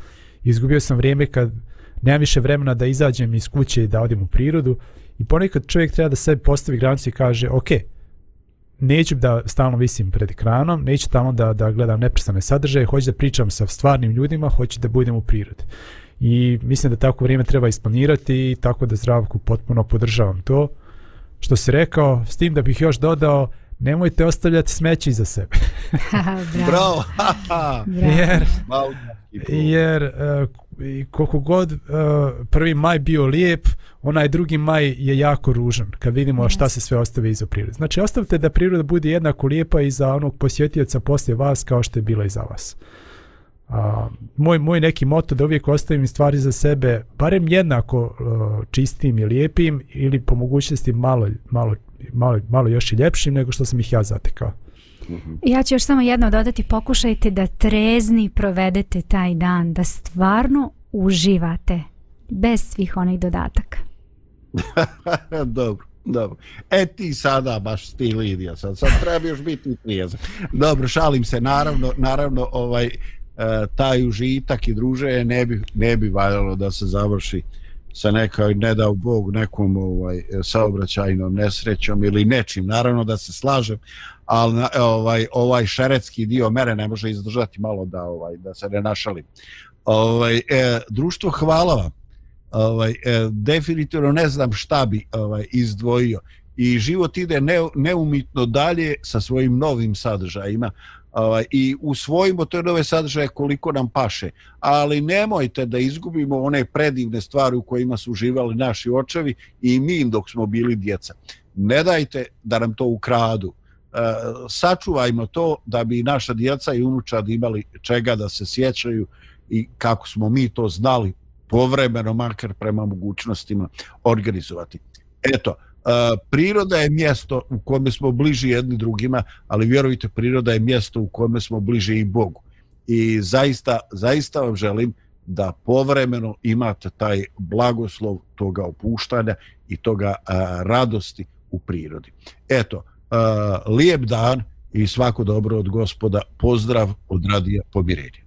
izgubio sam vrijeme kad nemam više vremena da izađem iz kuće i da odim u prirodu i ponekad čovjek treba da sebi postavi granicu i kaže ok, neću da stalno visim pred ekranom, neću tamo da, da gledam neprestane sadržaje, hoću da pričam sa stvarnim ljudima, hoću da budem u prirodi. I mislim da tako vrijeme treba isplanirati i tako da zdravku potpuno podržavam to. Što si rekao, s tim da bih još dodao, nemojte ostavljati smeće iza sebe. Bravo. jer, jer uh, i koliko god uh, prvi maj bio lijep, onaj drugi maj je jako ružan kad vidimo yes. šta se sve ostavi iza prirode. Znači ostavite da priroda bude jednako lijepa i za onog posjetioca poslije vas kao što je bila i za vas. Uh, moj, moj neki moto da uvijek ostavim stvari za sebe barem jednako uh, čistim i lijepim ili po mogućnosti malo, malo, malo, malo još i ljepšim nego što sam ih ja zatekao. Mhm. Ja ću još samo jedno dodati, pokušajte da trezni provedete taj dan, da stvarno uživate bez svih onih dodataka. dobro, dobro. E ti sada baš ti Lidija, sad, sad treba još biti trijezan. Dobro, šalim se, naravno, naravno ovaj, uh, taj užitak i druženje ne bi, ne bi valjalo da se završi sa nekoj, ne dao Bog, nekom ovaj, saobraćajnom nesrećom ili nečim. Naravno da se slažem, ali ovaj ovaj šeretski dio mere ne može izdržati malo da ovaj da se ne našali. Ovaj e, društvo hvala vam. Ovaj e, definitivno ne znam šta bi ovaj izdvojio i život ide ne, neumitno dalje sa svojim novim sadržajima ovaj, i usvojimo te nove sadržaje koliko nam paše, ali nemojte da izgubimo one predivne stvari u kojima su uživali naši očevi i mi dok smo bili djeca. Ne dajte da nam to ukradu, E, sačuvajmo to da bi naša djeca i unučad imali čega da se sjećaju i kako smo mi to znali povremeno makar prema mogućnostima organizovati. Eto, Eh, priroda je mjesto u kome smo bliži jedni drugima, ali vjerujte, priroda je mjesto u kome smo bliži i Bogu. I zaista, zaista vam želim da povremeno imate taj blagoslov toga opuštanja i toga a, radosti u prirodi. Eto, a, lijep dan i svako dobro od gospoda. Pozdrav od radija Pomirenja.